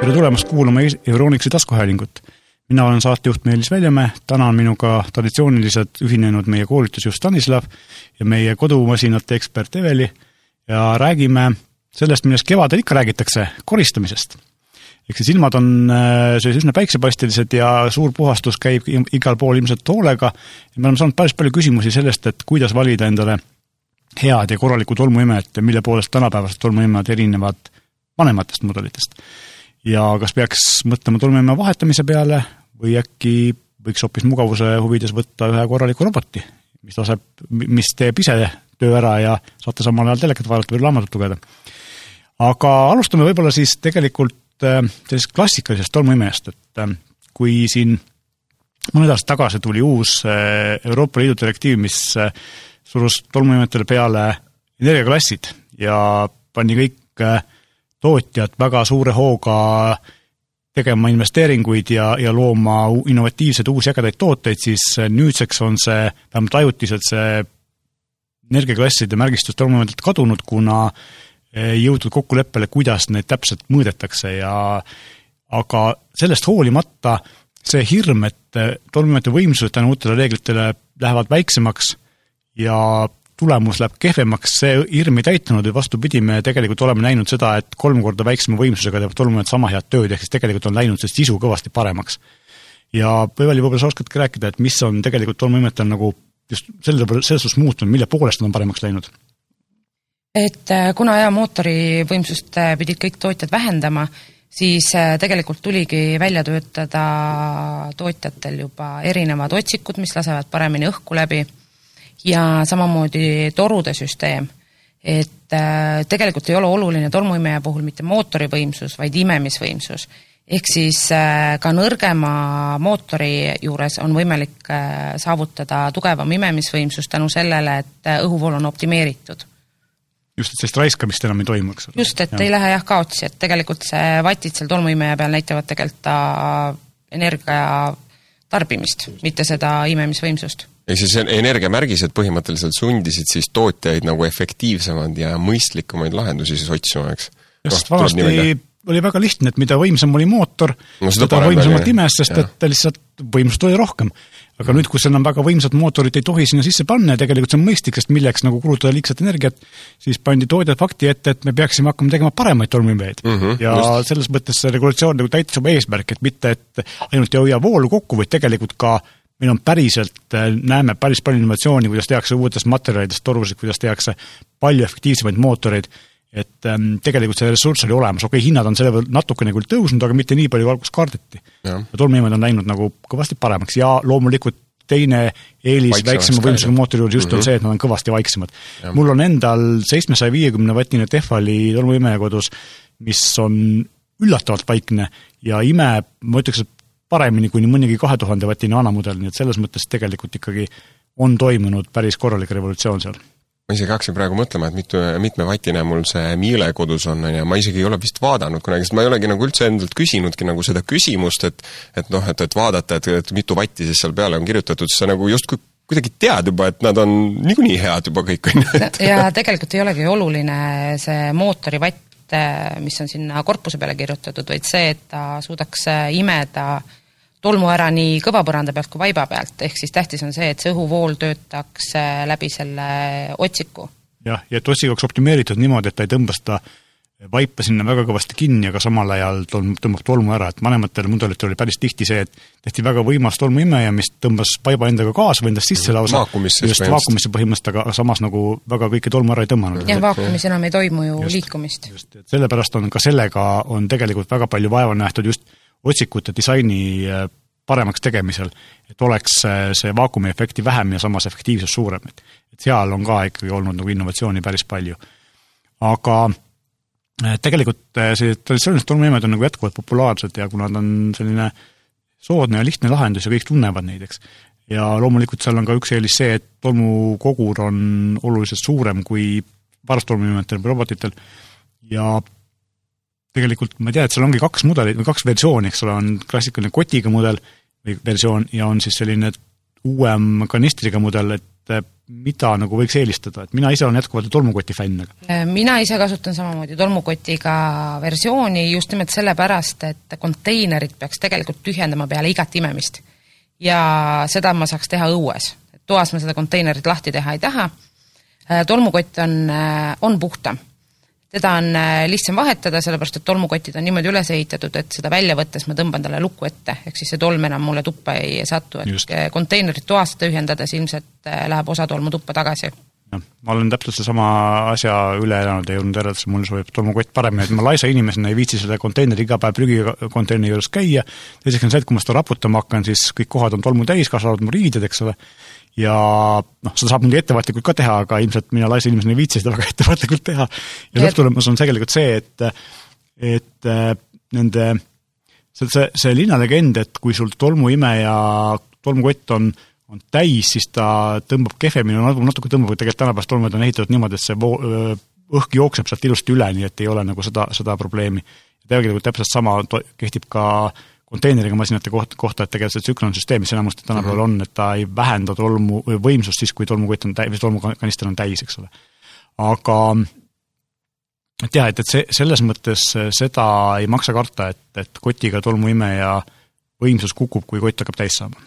tere tulemast kuulama Euronixi taskuhäälingut. mina olen saatejuht Meelis Väljamäe, täna on minuga traditsiooniliselt ühinenud meie koolitusjuht Stanislav ja meie kodumasinate ekspert Eveli ja räägime sellest, millest kevadel ikka räägitakse, koristamisest. ehk siis ilmad on äh, sellised üsna päiksepastelised ja suur puhastus käib igal pool ilmselt hoolega me oleme saanud päris palju küsimusi sellest, et kuidas valida endale head ja korralikku tolmuimet ja mille poolest tänapäevased tolmuimed erinevad vanematest mudelitest ja kas peaks mõtlema tolmuime vahetamise peale või äkki võiks hoopis mugavuse huvides võtta ühe korraliku roboti, mis laseb, mis teeb ise töö ära ja saate samal ajal telekat vaadata või raamatut lugeda. aga alustame võib-olla siis tegelikult äh, sellisest klassikalisest tolmuimejast, et äh, kui siin mõned aastad tagasi tuli uus äh, Euroopa Liidu direktiiv, mis surus tolmuimetele peale energiaklassid ja pani kõik tootjad väga suure hooga tegema investeeringuid ja, ja looma innovatiivseid uusi ägedaid tooteid, siis nüüdseks on see, vähemalt ajutiselt see energiaklasside märgistus tolmuimetelt kadunud, kuna ei jõutud kokkuleppele, kuidas neid täpselt mõõdetakse ja aga sellest hoolimata see hirm, et tolmuimete võimsused tänu uutele reeglitele lähevad väiksemaks ja tulemus läheb kehvemaks, see hirm ei täitunud ja vastupidi, me tegelikult oleme näinud seda, et kolm korda väiksema võimsusega teevad tolmuimed sama head tööd, ehk siis tegelikult on läinud see sisu kõvasti paremaks. ja Eveli, võib-olla sa oskadki rääkida, et mis on tegelikult tolmuimetel nagu just selle, selles suhtes muutunud, mille poolest nad on paremaks läinud? et äh, kuna ajamootori võimsust äh, pidid kõik tootjad vähendama, siis äh, tegelikult tuligi välja töötada tootjatel juba erinevad otsikud, mis lasevad paremini õhku läbi ja samamoodi torude süsteem, et äh, tegelikult ei ole oluline tolmuimeja puhul mitte mootori võimsus, vaid imemisvõimsus. ehk siis äh, ka nõrgema mootori juures on võimalik äh, saavutada tugevam imemisvõimsus tänu sellele, et õhuvool on optimeeritud just, et sellist raiskamist enam ei toimu, eks ole. just, et ja. ei lähe jah kaotsi, et tegelikult see vatid seal tolmuimeja peal näitavad tegelikult ta energia tarbimist, mitte seda imemisvõimsust ehk siis energiamärgised põhimõtteliselt sundisid siis tootjaid nagu efektiivsemaid ja mõistlikumaid lahendusi siis otsima, eks? just no,, vanasti oli väga lihtne, et mida võimsam oli mootor no,, seda võimsamalt imes, sest ja. et lihtsalt võimsust oli rohkem. aga nüüd, kus enam väga võimsat mootorit ei tohi sinna sisse panna ja tegelikult see on mõistlik, sest milleks nagu kulutada liigset energiat, siis pandi tootjad fakti ette, et me peaksime hakkama tegema paremaid tolmuimejaid mm. -hmm, ja just. selles mõttes see regulatsioon nagu täitis oma eesmärki, et mitte, et ainult ei hoia voolu kokku, vaid tegelikult ka äh, meil on päriselt, äh, näeme päris palju innovatsiooni, kuidas tehakse uutest materjalidest torusid, kuidas tehakse palju efektiivsemaid mootoreid, et ähm, tegelikult see ressurss oli olemas, okei okay,, hinnad on selle võrra natukene küll tõusnud, aga mitte nii palju, kui alguses kardeti. ja tolmuimed on läinud nagu kõvasti paremaks ja loomulikult teine eelis väiksema võimsusega mootori juures just mm -hmm. on mhm. see, et nad on kõvasti vaiksemad. mul on endal seitsmesaja viiekümne vatine Tehvali tolmuimeja kodus, mis on üllatavalt vaikne ja ime, ma ütleks, et paremini kuni mõnigi kahe tuhande vatine vanamudel, nii et selles mõttes tegelikult ikkagi on toimunud päris korralik revolutsioon seal ma isegi hakkasin praegu mõtlema, et mitu, mitmevatine mul see Miele kodus on, on ju, ma isegi ei ole vist vaadanud kunagi, sest ma ei olegi nagu üldse endalt küsinudki nagu seda küsimust, et et noh, et, et vaadata, et, et mitu vatti siis seal peale on kirjutatud, siis sa nagu justkui kuidagi tead juba, et nad on niikuinii head juba kõik, on ju. ja tegelikult ei olegi oluline see mootori vatt, mis on sinna korpuse peale kirjutatud, vaid see, et ta suudaks imeda äh, tolmu ära nii kõvapõranda pealt kui vaiba pealt, ehk siis tähtis on see, et see õhuvool töötaks äh, läbi selle otsiku. jah, ja et otsik oleks optimeeritud niimoodi, et ta ei tõmba seda vaipa sinna väga kõvasti kinni, aga samal ajal tolm, tõmbab tolmu ära, et vanematel mudelitel oli päris tihti see, et tehti väga võimas tolmuimeja, mis tõmbas vaiba endaga kaasa või endast sisse lausa, just vaakumisse põhimõtteliselt, aga samas nagu väga kõike tolmu ära ei tõmmanud. jah, vaakumis enam ei toimu ju just, liikumist. just, et sellepärast on ka sellega, on tegelikult väga palju vaeva nähtud just otsikute disaini äh, paremaks tegemisel, et oleks äh, see vaakumiefekti vähem ja samas efektiivsus suurem, et et seal on ka ikkagi olnud nagu innovatsiooni päris palju. aga tegelikult sellised traditsioonilised tolmuimed on nagu jätkuvalt populaarsed ja kuna ta on selline soodne ja lihtne lahendus ja kõik tunnevad neid, eks, ja loomulikult seal on ka üks eelis see, et tolmukogur on oluliselt suurem kui varstolmuimetel või robotitel ja tegelikult ma ei tea, et seal ongi kaks mudelit või kaks versiooni, eks ole, on klassikaline kotiga mudel või versioon ja on siis selline uuem kanistriga mudel, et mida nagu võiks eelistada, et mina ise olen jätkuvalt tolmukoti fänn, aga mina ise kasutan samamoodi tolmukotiga versiooni just nimelt sellepärast, et konteinerid peaks tegelikult tühjendama peale igat imemist. ja seda ma saaks teha õues. toas ma seda konteinerit lahti teha ei taha, tolmukott on, on puhtam teda on äh, lihtsam vahetada, sellepärast et tolmukotid on niimoodi üles ehitatud, et seda välja võttes ma tõmban talle luku ette, ehk siis see tolm enam mulle tuppa ei satu, et Just. konteinerit toast ühendades ilmselt äh, läheb osa tolmu tuppa tagasi. Noh, ma olen täpselt seesama asja üle elanud ja jõudnud järeldusele, mul sobib tolmukott paremini, et ma laisa inimesena ei viitsi selle konteineri iga päev prügikonteineri juures käia, teiseks on see, et kui ma seda raputama hakkan, siis kõik kohad on tolmu täis, kaasa arvatud mu riided, eks ole, ja noh, seda saab muidugi ettevaatlikult ka teha, aga ilmselt mina laise inimesena ei viitsi seda väga ettevaatlikult teha. ja lõpptulemus on tegelikult see, et, et äh, nende, see, see, see linnalegend, et kui sul tolmuimeja tolmukott on, on täis, siis ta tõmbab kehvemini, natuke tõmbab, tegelikult tänapäevast tolmud on ehitatud niimoodi, et see voo-, õhk jookseb sealt ilusti üle, nii et ei ole nagu seda, seda probleemi. tegelikult täpselt sama kehtib ka äh, konteineriga masinate koht, kohta, et tegelikult see tsüklonsüsteem, mis enamasti tänapäeval on, et ta ei vähenda tolmu, võimsust siis, kui tolmukott on täis, või tolmukanister on täis, eks ole. aga et jah, et, et see, selles mõttes seda ei maksa karta, et, et kotiga tolmuimeja võimsus kukub, kui kott hakkab täis saama.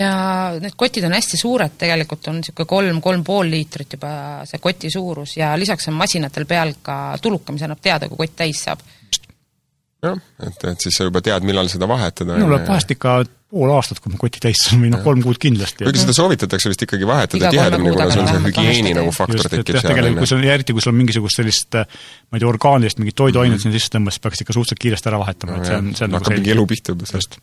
ja need kotid on hästi suured, tegelikult on niisugune kolm, kolm pool liitrit juba see koti suurus ja lisaks on masinatel peal ka tuluka, mis annab teada, kui kott täis saab jah, et, et siis sa juba tead, millal seda vahetada. minul läheb vahest ikka pool aastat, kui ma koti täis saan või noh, kolm kuud kindlasti. kuigi seda soovitatakse vist ikkagi vahetada tihedamini, kuna sul see hügieeni nagu faktor tekib seal. tegelikult kui sul, eriti kui sul on mingisugust sellist ma ei tea, orgaanilist mingit toiduainet mm -hmm. sinna sisse tõmbas, siis peaks ikka suhteliselt kiiresti ära vahetama no,, et see on, see on hakkab nagu mingi elu pihta juba sellest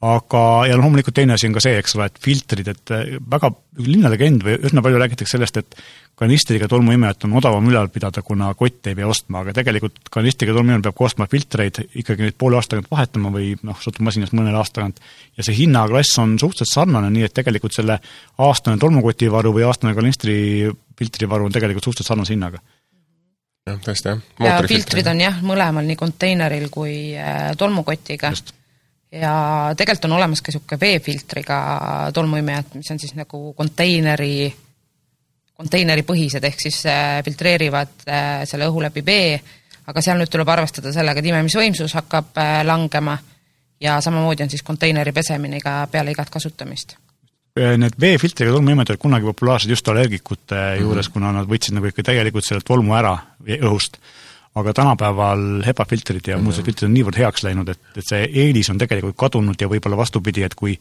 aga, ja loomulikult teine asi on ka see, eks ole, et filtrid, et väga linnalegend või üsna palju räägitakse sellest, et kanistriga tolmuimejat on odavam ülal pidada, kuna kotte ei pea ostma, aga tegelikult kanistriga tolmuimejal peab ka ostma filtreid, ikkagi neid poole aasta tagant vahetama või noh, sõltub masinast mõnele aasta tagant. ja see hinnaklass on suhteliselt sarnane, nii et tegelikult selle aastane tolmukotivaru või aastane kanistri filtrivaru on tegelikult suhteliselt sarnase hinnaga jah, tõesti jah. ja filtrid on jah, mõlemal, nii konteineril kui äh, tolmukotiga. ja tegelikult on olemas ka niisugune veefiltriga tolmuimejad, mis on siis nagu konteineri konteineripõhised, ehk siis äh, filtreerivad äh, selle õhu läbi vee, aga seal nüüd tuleb arvestada sellega, et imemisvõimsus hakkab äh, langema ja samamoodi on siis konteineri pesemine iga, peale igat kasutamist. Need veefiltriga tolmuimed olid kunagi populaarsed just allergikute mm -hmm. juures, kuna nad võtsid nagu ikka täielikult selle tolmu ära õhust. aga tänapäeval HEPA-filtrid ja mm -hmm. muud filtrid on niivõrd heaks läinud, et, et see eelis on tegelikult kadunud ja võib-olla vastupidi, et kui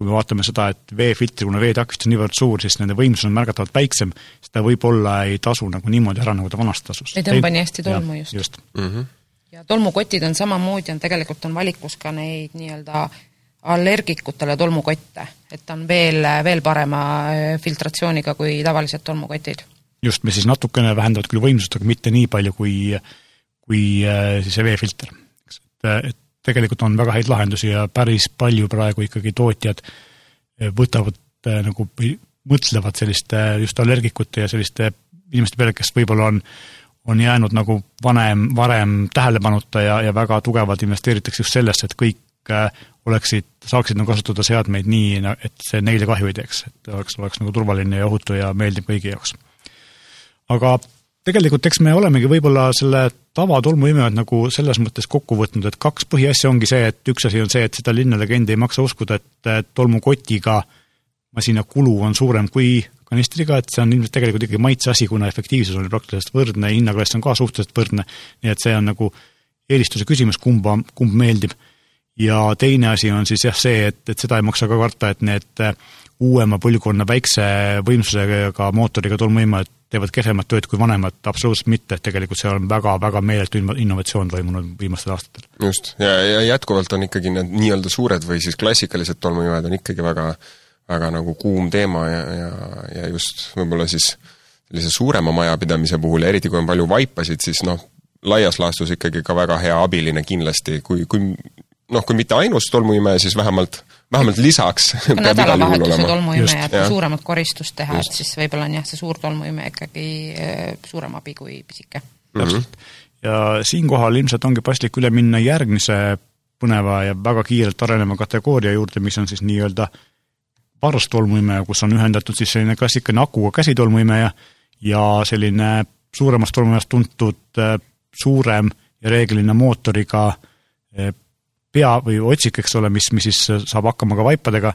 kui me vaatame seda, et veefiltri, kuna veetakistus on niivõrd suur, siis nende võimsus on märgatavalt väiksem, siis ta võib-olla ei tasu nagu niimoodi ära, nagu ta vanasti tasus. ei tõmba nii hästi tolmu ja, just, just.. Mm -hmm. ja tolmukotid on samamoodi, on tegelikult on valikus ka neid nii-öelda allergikutele tolmukotte, et ta on veel, veel parema äh, filtratsiooniga kui tavalised tolmukotid. just, mis siis natukene vähendavad küll võimsust, aga mitte nii palju kui, kui äh, siis see veefilter. eks, et, et tegelikult on väga häid lahendusi ja päris palju praegu ikkagi tootjad eh, võtavad eh, nagu või mõtlevad selliste just allergikute ja selliste inimeste peale, kes võib-olla on, on jäänud nagu vanem, varem tähelepanuta ja, ja väga tugevalt investeeritakse just sellesse, et kõik eh, oleksid, saaksid nagu kasutada seadmeid nii, et see neile kahju ei teeks, et oleks, oleks nagu turvaline ja ohutu ja meeldiv kõigi jaoks. aga tegelikult eks me olemegi võib-olla selle tavatolmuimejad nagu selles mõttes kokku võtnud, et kaks põhiasja ongi see, et üks asi on see, et seda linnalegendi ei maksa uskuda, et tolmukotiga masina kulu on suurem kui kanistriga, et see on ilmselt tegelikult ikkagi maitse asi, kuna efektiivsus on praktiliselt võrdne, hinnaklass on ka suhteliselt võrdne, nii et see on nagu eelistuse küsimus, kumba, kumb meeldib. ja teine asi on siis jah see, et, et seda ei maksa ka karta, et need uuema põlvkonna väikse võimsusega mootoriga tolmuimejad teevad kehvemat tööd kui vanemad, absoluutselt mitte, et tegelikult seal on väga-väga meeletu innovatsioon toimunud viimastel aastatel. just, ja, ja jätkuvalt on ikkagi need nii-öelda suured või siis klassikalised tolmuimed on ikkagi väga, väga nagu kuum teema ja, ja, ja just võib-olla siis sellise suurema majapidamise puhul ja eriti, kui on palju vaipasid, siis noh, laias laastus ikkagi ka väga hea abiline kindlasti, kui, kui noh, kui mitte ainus tolmuimeja, siis vähemalt vähemalt lisaks nädalavahetuse tolmuimeja, et suuremat koristust teha, et siis võib-olla on jah, see suur tolmuimeja ikkagi äh, suurem abi kui pisike. täpselt. ja siinkohal ilmselt ongi paslik üle minna järgmise põneva ja väga kiirelt areneva kategooria juurde, mis on siis nii-öelda varstolmuimeja, kus on ühendatud siis selline klassikaline akuga käsitolmuimeja ja selline suuremast tolmuimejast tuntud äh, suurem ja reeglina mootoriga äh, pea või otsik, eks ole, mis, mis siis saab hakkama ka vaipadega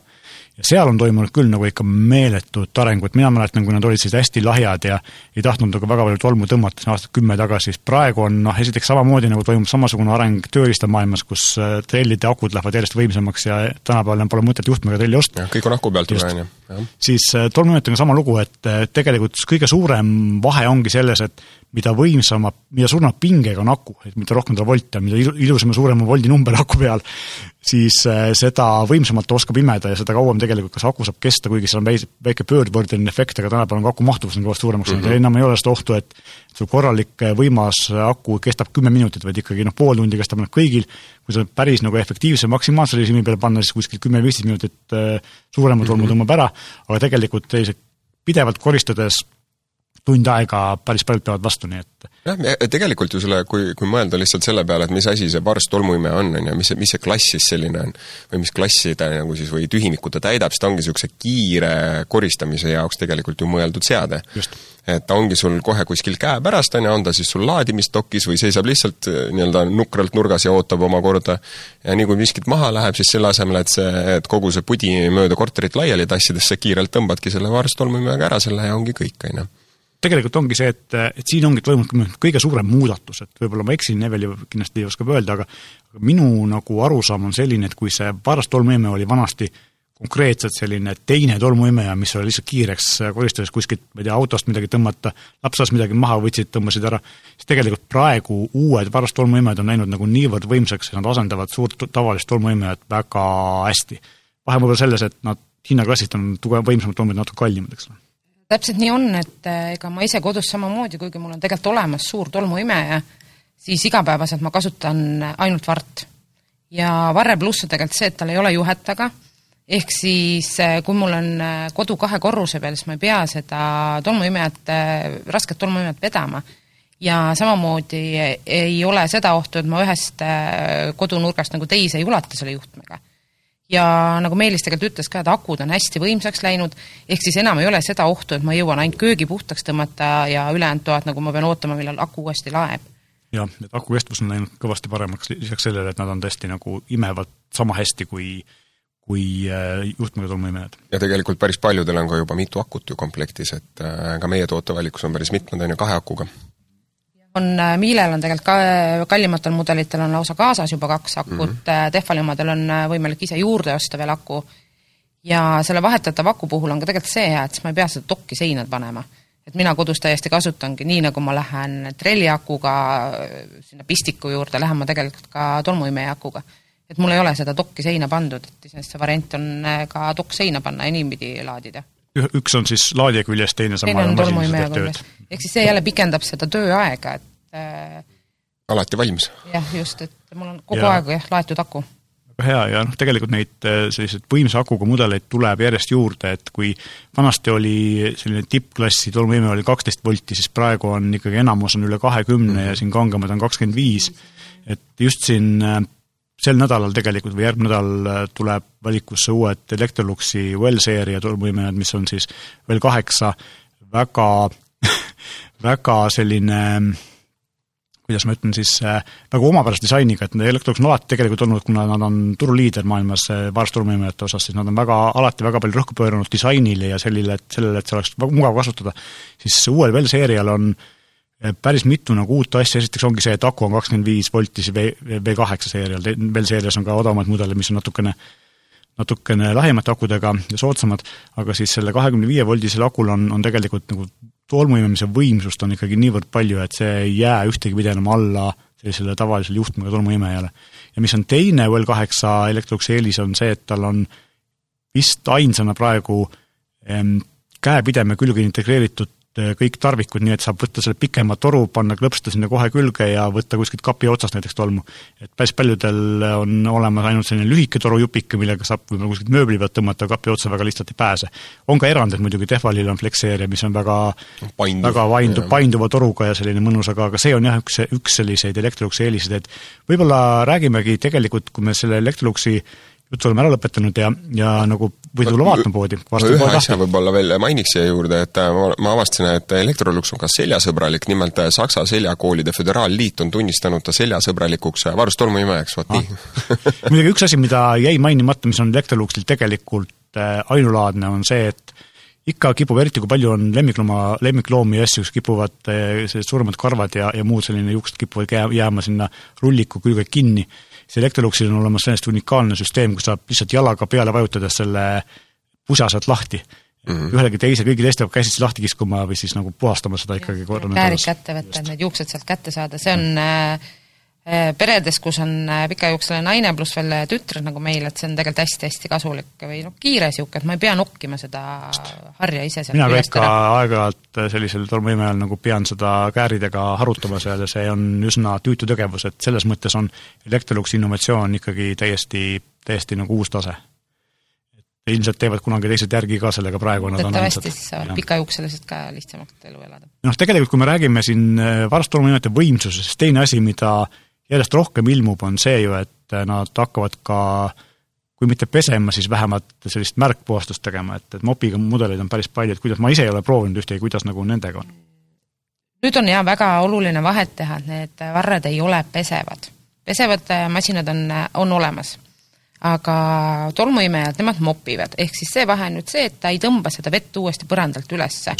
ja seal on toimunud küll nagu ikka meeletut arengut, mina mäletan, kui nad olid sellised hästi lahjad ja ei tahtnud nagu väga palju tolmu tõmmata siin aastat kümme tagasi, siis praegu on noh, esiteks samamoodi nagu toimub samasugune areng tööriistamaailmas, kus äh, trellide akud lähevad järjest võimsamaks ja tänapäeval enam pole mõtet juhtmega trelli osta. kõik on aku pealt üle, on ju. siis äh, tolmuimetajaga sama lugu, et äh, tegelikult kõige suurem vahe ongi selles, et mida võimsama, mida suurema pingega on aku, et mida rohkem tal volte on, mida ilusam ja suurem on voldi number aku peal, siis seda võimsamalt ta oskab imeda ja seda kauem tegelikult kas aku saab kesta, kuigi seal on väike, väike pöördvõrdeline efekt, aga tänapäeval on ka aku mahtuvus on kõvasti suuremaks läinud mm -hmm. ja enam ei ole seda ohtu, et sul korralik eh, võimas aku kestab kümme minutit, vaid ikkagi noh, pool tundi kestab noh kõigil, kui sa päris nagu efektiivse maksimaalse režiimi peale panna, siis kuskil kümme-viisteist minutit äh, suurema tolmu mm -hmm. tõmbab ära, aga tegelikult sellised pidevalt koristades tund aega päris paljud peavad vastu, nii et jah, tegelikult ju selle, kui, kui mõelda lihtsalt selle peale, et mis asi see varst tolmuimeja on, on ju, mis see, mis see klass siis selline on, või mis klassi ta nagu siis, või tühimikut ta täidab, siis ta ongi niisuguse kiire koristamise jaoks tegelikult ju mõeldud seade. et ta ongi sul kohe kuskil käepärast, on ju, on ta siis sul laadimisdokis või seisab lihtsalt eh, nii-öelda nukralt nurgas ja ootab oma korda, ja nii kui miskit maha läheb, siis selle asemel, et see, et kogu see pudi mööda korterit laiali tassides, sa kiirelt tõmbadki selle varst tolmuimejaga ära selle ja ongi kõik, on ju tegelikult ongi see, et, et siin ongi toimunud kõige suurem muudatus, et võib-olla ma eksin, Eveli kindlasti oskab öelda, aga minu nagu arusaam on selline, et kui see varas tolmuimeja oli vanasti konkreetselt selline teine tolmuimeja, mis oli lihtsalt kiireks koristades kuskilt, ma ei tea, autost midagi tõmmata, laps saas midagi maha, võtsid, tõmbasid ära, siis tegelikult praegu uued varast tolmuimejad on läinud nagu niivõrd võimsaks, et nad asendavad suurt tavalist tolmuimejat väga hästi. vahe võib olla selles, et nad hinnaklassilt on tugev, võimsamad tolmuimejad natuke kallimad, eks ole täpselt nii on, et äh, ega ma ise kodus samamoodi, kuigi mul on tegelikult olemas suur tolmuimeja, siis igapäevaselt ma kasutan ainult vart. ja varre pluss on tegelikult see, et tal ei ole juhet taga, ehk siis äh, kui mul on äh, kodu kahe korruse peal, siis ma ei pea seda tolmuimejat, rasket tolmuimejat vedama. ja samamoodi ei ole seda ohtu, et ma ühest kodunurgast nagu teise ei ulata selle juhtmega ja nagu Meelis tegelikult ütles ka, et akud on hästi võimsaks läinud, ehk siis enam ei ole seda ohtu, et ma jõuan ainult köögi puhtaks tõmmata ja ülejäänud toad nagu ma pean ootama, millal aku uuesti laeb. jah, et aku kestvus on läinud kõvasti paremaks, lisaks sellele, et nad on tõesti nagu imevad sama hästi kui kui äh, juhtmega tolmuimejad. ja tegelikult päris paljudel on ka juba mitu akut ju komplektis, et äh, ka meie tootevalikus on päris mitmed, on ju, kahe akuga on, äh, Miilel on tegelikult ka äh, kallimatel mudelitel on lausa kaasas juba kaks akut mm, -hmm. Tehvali omadel on võimalik ise juurde osta veel aku ja selle vahetatava aku puhul on ka tegelikult see hea, et siis ma ei pea seda dokki seina panema. et mina kodus täiesti kasutangi, nii nagu ma lähen trelliakuga sinna pistiku juurde, lähen ma tegelikult ka tolmuimeja akuga. et mul ei ole seda dokki seina pandud, et iseenesest see variant on ka dokk seina panna ja niipidi laadida üks on siis laadija küljes, teine saab teine on tolmuimeja küljes. ehk siis see jälle pikendab seda tööaega, et äh, alati valmis. jah, just, et mul on kogu ja. aeg jah, laetud aku. hea ja noh, tegelikult neid äh, selliseid võimsa akuga mudeleid tuleb järjest juurde, et kui vanasti oli selline tippklassi tolmuimeja oli kaksteist volti, siis praegu on ikkagi enamus on üle kahekümne mm -hmm. ja siin kangemad on kakskümmend viis. et just siin äh, sel nädalal tegelikult või järgmine nädal äh, tuleb valikusse uued Electroluxi Well-seeria tolmuimejad, mis on siis veel kaheksa. Väga väga selline kuidas ma ütlen siis äh,, väga omapärase disainiga, et Electrolux on alati tegelikult olnud, kuna nad on turuliider maailmas äh, vaarstolmuimejate osas, siis nad on väga, alati väga palju rõhku pööranud disainile ja sellele, et sellele, et see oleks mugav kasutada, siis uuel Well-seerial on äh, päris mitu nagu uut asja, esiteks ongi see, et aku on kakskümmend viis volti siis V, V8 seerial, veel seerias on ka odavamaid mudeleid, mis on natukene natukene lahjemate akudega ja soodsamad, aga siis selle kahekümne viie voldisel akul on, on tegelikult nagu tolmuimemise võimsust on ikkagi niivõrd palju, et see ei jää ühtegi pidi enam alla sellisele tavalisele juhtmega tolmuimejale. ja mis on teine UL8 Electroluxi eelis, on see, et tal on vist ainsana praegu ähm, käepideme külge integreeritud kõik tarvikud, nii et saab võtta selle pikema toru, panna klõpsta sinna kohe külge ja võtta kuskilt kapi otsast näiteks tolmu. et päris paljudel on olemas ainult selline lühike torujupike, millega saab võib-olla kuskilt mööbli pealt tõmmata, kapi otsa väga lihtsalt ei pääse. on ka erandeid muidugi, Tehvalil on Flexseeria, mis on väga Painduv, väga vaindu-, painduva toruga ja selline mõnus, aga, aga see on jah, üks, üks selliseid Electroluxi eeliseid, et võib-olla räägimegi tegelikult, kui me selle Electroluxi juttu oleme ära lõpetanud ja, ja nagu võid tulla vaatama poodi. ühe asja võib-olla veel mainiks siia juurde, et äh, ma, ma avastasin, et Electrolux on ka seljasõbralik, nimelt äh, Saksa seljakoolide föderaalliit on tunnistanud ta seljasõbralikuks varust tolmuimejaks, vot nii ah. muidugi üks asi, mida jäi mainimata, mis on Electroluxil tegelikult ainulaadne, on see, et ikka kipub, eriti kui palju on lemmiklooma, lemmikloomi ja asju, kes kipuvad sellised suuremad karvad ja, ja muud selline juuksed kipuvad jääma sinna rulliku külge kinni siis Electroluxil on olemas sellest unikaalne süsteem, kus saab lihtsalt jalaga peale vajutades selle pusa sealt lahti mm. -hmm. ühelegi teise, kõigi teiste peab käsitsi lahti kiskuma või siis nagu puhastama seda ikkagi korra käärid kätte võtta, et need juuksed sealt kätte saada, see on äh, Äh, peredes, kus on äh, pikajuukseline naine pluss veel äh, tütred nagu meil, et see on tegelikult hästi-hästi kasulik või noh, kiire niisugune, et ma ei pea nokkima seda harja ise sealt mina ka ikka aeg-ajalt sellisel tolmuime ajal nagu pean seda kääridega harutama seal ja see on üsna tüütu tegevus, et selles mõttes on Electroluxi innovatsioon ikkagi täiesti, täiesti nagu uus tase. ilmselt teevad kunagi teised järgi ka sellega, praegu nad on ainsad. siis saavad pikajuukselised ka lihtsamalt elu elada. noh, tegelikult kui me räägime siin varastolmuimejate võimsusest, teine asi, mida järjest rohkem ilmub, on see ju, et nad hakkavad ka kui mitte pesema, siis vähemalt sellist märkpuhastust tegema, et, et mopiga mudeleid on päris palju, et kuidas, ma ise ei ole proovinud ühtegi, kuidas nagu nendega on? nüüd on jah, väga oluline vahet teha, et need varred ei ole pesevad. pesevad masinad on, on olemas. aga tolmuimejad, nemad mopivad, ehk siis see vahe on nüüd see, et ta ei tõmba seda vett uuesti põrandalt ülesse.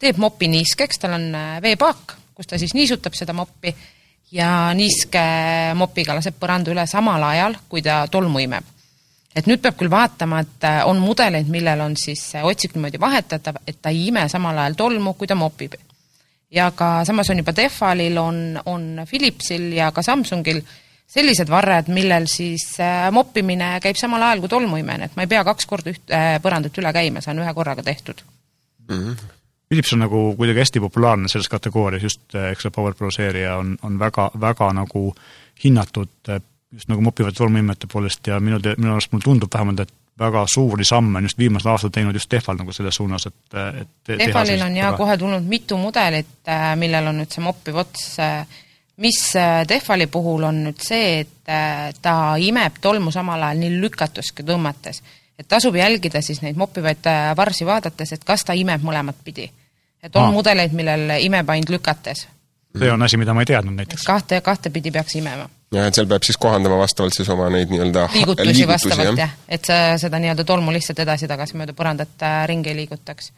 teeb mopi niiskeks, tal on veepaak, kus ta siis niisutab seda moppi ja niiske mopiga laseb põranda üle samal ajal, kui ta tolmu imeb. et nüüd peab küll vaatama, et äh, on mudeleid, millel on siis otsik niimoodi vahetatav, et ta ei ime samal ajal tolmu, kui ta mopib. ja ka samas on juba Tehvalil, on, on Philipsil ja ka Samsungil sellised varred, millel siis äh, moppimine käib samal ajal kui tolmuimene, et ma ei pea kaks korda üht äh, põrandat üle käima, see on ühe korraga tehtud mm. -hmm Philips on nagu kuidagi hästi populaarne selles kategoorias, just eh, eks see PowerPro seeria on, on väga, väga nagu hinnatud eh, just nagu mopivate tolmuimete poolest ja minu, minu arust mulle tundub vähemalt, et väga suuri samme on just viimasel aastal teinud just Tehval nagu selles suunas, et, eh, et Tehvalil on jaa kohe tulnud mitu mudelit, millel on nüüd see moppiv ots, mis Tehvali puhul on nüüd see, et ta imeb tolmu samal ajal nii lükates kui tõmmates et tasub jälgida siis neid moppivaid varsi vaadates, et kas ta imeb mõlemat pidi et on Aa. mudeleid, millel imeb ainult lükates. see on asi, mida ma ei teadnud näiteks. kahte, kahtepidi peaks imema. jah, et seal peab siis kohandama vastavalt siis oma neid nii-öelda liigutusi, liigutusi vastavalt jah ja., et sa seda nii-öelda tolmu lihtsalt edasi-tagasi mööda põrandat äh, ringi ei liigutaks.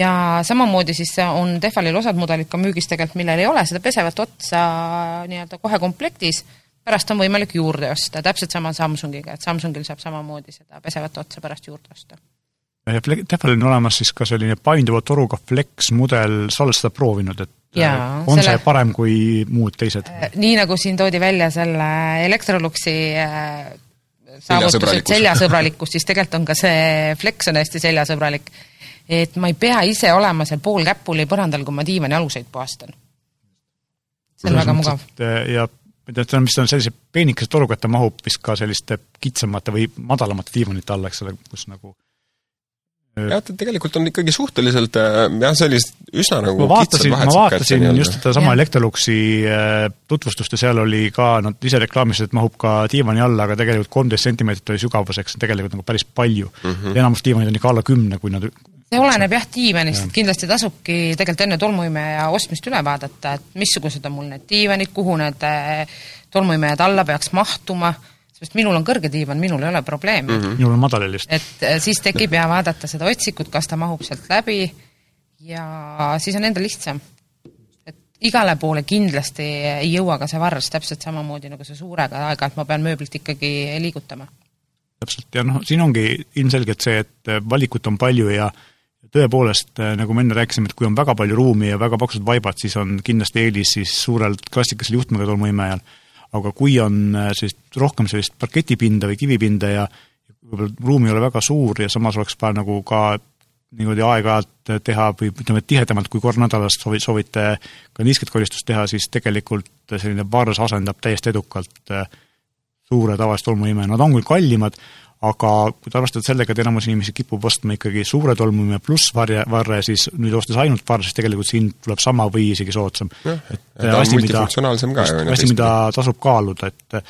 ja samamoodi siis on Tehvalil osad mudelid ka müügis tegelikult, millel ei ole seda pesevat otsa nii-öelda kohe komplektis, pärast on võimalik juurde osta, täpselt sama Samsungiga, et Samsungil saab samamoodi seda pesevat otsa pärast juurde osta Tehvalil on olemas siis ka selline painduva toruga flex mudel, sa oled seda proovinud, et Jaa, äh, on selle... see parem kui muud teised? Äh, nii, nagu siin toodi välja selle Electroluxi äh, saavutused seljasõbralikkus, siis tegelikult on ka see flex on hästi seljasõbralik. et ma ei pea ise olema seal pool käpuli põrandal, kui ma diivani aluseid puhastan. see on väga mugav. ja ma ei tea, mis on sellise peenikese toruga, et ta mahub vist ka selliste kitsamate või madalamate diivanite alla, eks ole, kus nagu jah, ta tegelikult on ikkagi suhteliselt äh, jah, sellised üsna nagu ma vaatasin, ma vaatasin just sedasama Electroluxi äh, tutvustust ja seal oli ka, nad ise reklaamisid, et mahub ka diivani alla, aga tegelikult kolmteist sentimeetrit oli sügavuseks tegelikult nagu päris palju mm. -hmm. enamus diivanid on ikka alla kümne, kui nad see oleneb jah diivanist, et kindlasti tasubki tegelikult enne tolmuimeja ostmist üle vaadata, et missugused on mul need diivanid, kuhu need äh, tolmuimejad alla peaks mahtuma sest minul on kõrge diivan, minul ei ole probleemi mm. -hmm. minul on madal helist. et äh, siis tekib ja vaadata seda otsikut, kas ta mahub sealt läbi ja siis on endal lihtsam. et igale poole kindlasti ei jõua ka see varras, täpselt samamoodi nagu see suurega, aeg-ajalt ma pean mööblit ikkagi liigutama. täpselt, ja noh, siin ongi ilmselgelt see, et valikut on palju ja tõepoolest, äh, nagu me enne rääkisime, et kui on väga palju ruumi ja väga paksud vaibad, siis on kindlasti eelis siis suurel klassikalisel juhtmega tolmuimejal aga kui on äh, sellist, rohkem sellist parketipinda või kivipinda ja võib-olla ruum ei ole väga suur ja samas oleks vaja nagu ka niimoodi aeg-ajalt teha või ütleme, tihedamalt kui kord nädalas soovi, soovite ka niisket koristust teha, siis tegelikult selline varras asendab täiesti edukalt äh, suure tavalist tolmuime, nad on küll kallimad, aga kui te arvestate sellega, et enamus inimesi kipub ostma ikkagi suure tolmuime pluss varje, varre, siis nüüd ostes ainult varre, siis tegelikult siin tuleb sama või isegi soodsam. et asi, mida, asi, mida tasub kaaluda, et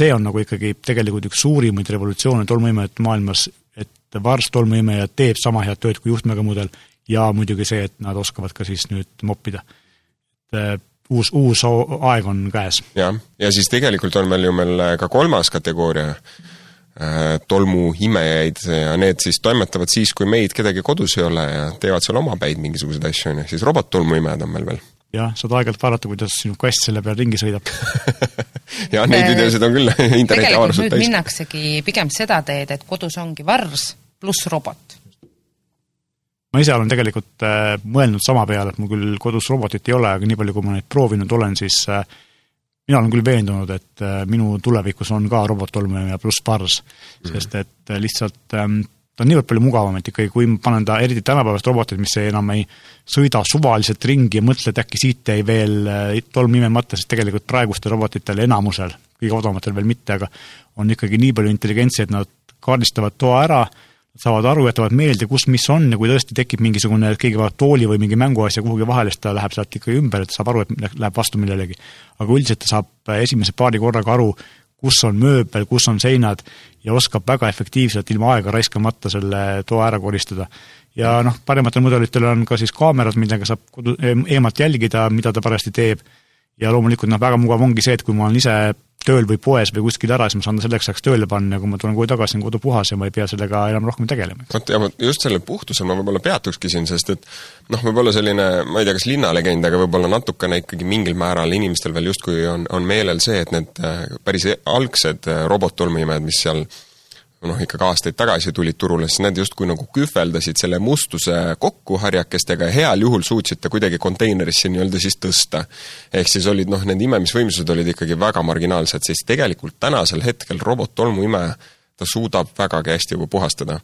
see on nagu ikkagi tegelikult üks suurimaid revolutsioone tolmuimejate maailmas, et varst tolmuimeja teeb sama head tööd kui juhtmega mudel ja muidugi see, et nad oskavad ka siis nüüd moppida. et äh, uus, uus aeg on käes. jah, ja siis tegelikult on meil ju meil ka kolmas kategooria, tolmuimejaid ja need siis toimetavad siis, kui meid kedagi kodus ei ole ja teevad seal omapäid mingisuguseid asju, on ju, siis robottolmuimejad on meil veel jah, saad aeg-ajalt vaadata, kuidas sinu kass selle peal ringi sõidab jah, neid äh, videosid on küll interneti avarused täis. minnaksegi pigem seda teed, et kodus ongi vars pluss robot. ma ise olen tegelikult äh, mõelnud sama peale, et mul küll kodus robotit ei ole, aga nii palju, kui ma neid proovinud olen, siis äh, mina olen küll veendunud, et äh, minu tulevikus on ka robottolmuja pluss vars mm, -hmm. sest et äh, lihtsalt ähm, ta on niivõrd palju mugavam, et ikkagi kui ma panen ta, eriti tänapäevased robotid, mis enam ei sõida suvaliselt ringi ja mõtle, et äkki siit jäi veel äh, tolm imemata, siis tegelikult praegustel robotitel enamusel, kõige odavamatel veel mitte, aga on ikkagi nii palju intelligentsi, et nad kaardistavad toa ära, saavad aru, jätavad meelde, kus mis on ja kui tõesti tekib mingisugune, keegi vajab tooli või mingi mänguasja kuhugi vahele, siis ta läheb sealt ikkagi ümber, et saab aru, et läheb vastu millelegi. aga üldiselt ta saab esimese paari korraga aru, kus on mööbel, kus on seinad ja oskab väga efektiivselt ilma aega raiskamata selle toa ära koristada. ja noh, parematel mudelitel on ka siis kaamerad, millega saab kodu, eemalt jälgida, mida ta parajasti teeb. ja loomulikult noh, väga mugav ongi see, et kui ma olen ise tööl või poes või kuskil ära, siis ma saan ta selleks ajaks tööle panna ja kui ma tulen koju tagasi, on kodu puhas ja ma ei pea sellega enam rohkem tegelema. vot ja ma just selle puhtusel ma võib-olla peatukski siin, sest et noh, võib-olla selline, ma ei tea, kas linnalegend, aga võib-olla natukene ikkagi mingil määral inimestel veel justkui on, on meelel see, et need äh, päris algsed äh, robottolmuimejad, mis seal äh, noh, ikkagi aastaid tagasi tulid turule, siis need justkui nagu kühveldasid selle mustuse kokku harjakestega ja heal juhul suutsid ta kuidagi konteinerisse nii-öelda siis tõsta. ehk siis olid noh, need imemisvõimsused olid ikkagi väga marginaalsed, siis tegelikult tänasel hetkel robottolmuimeja, ta suudab vägagi hästi juba puhastada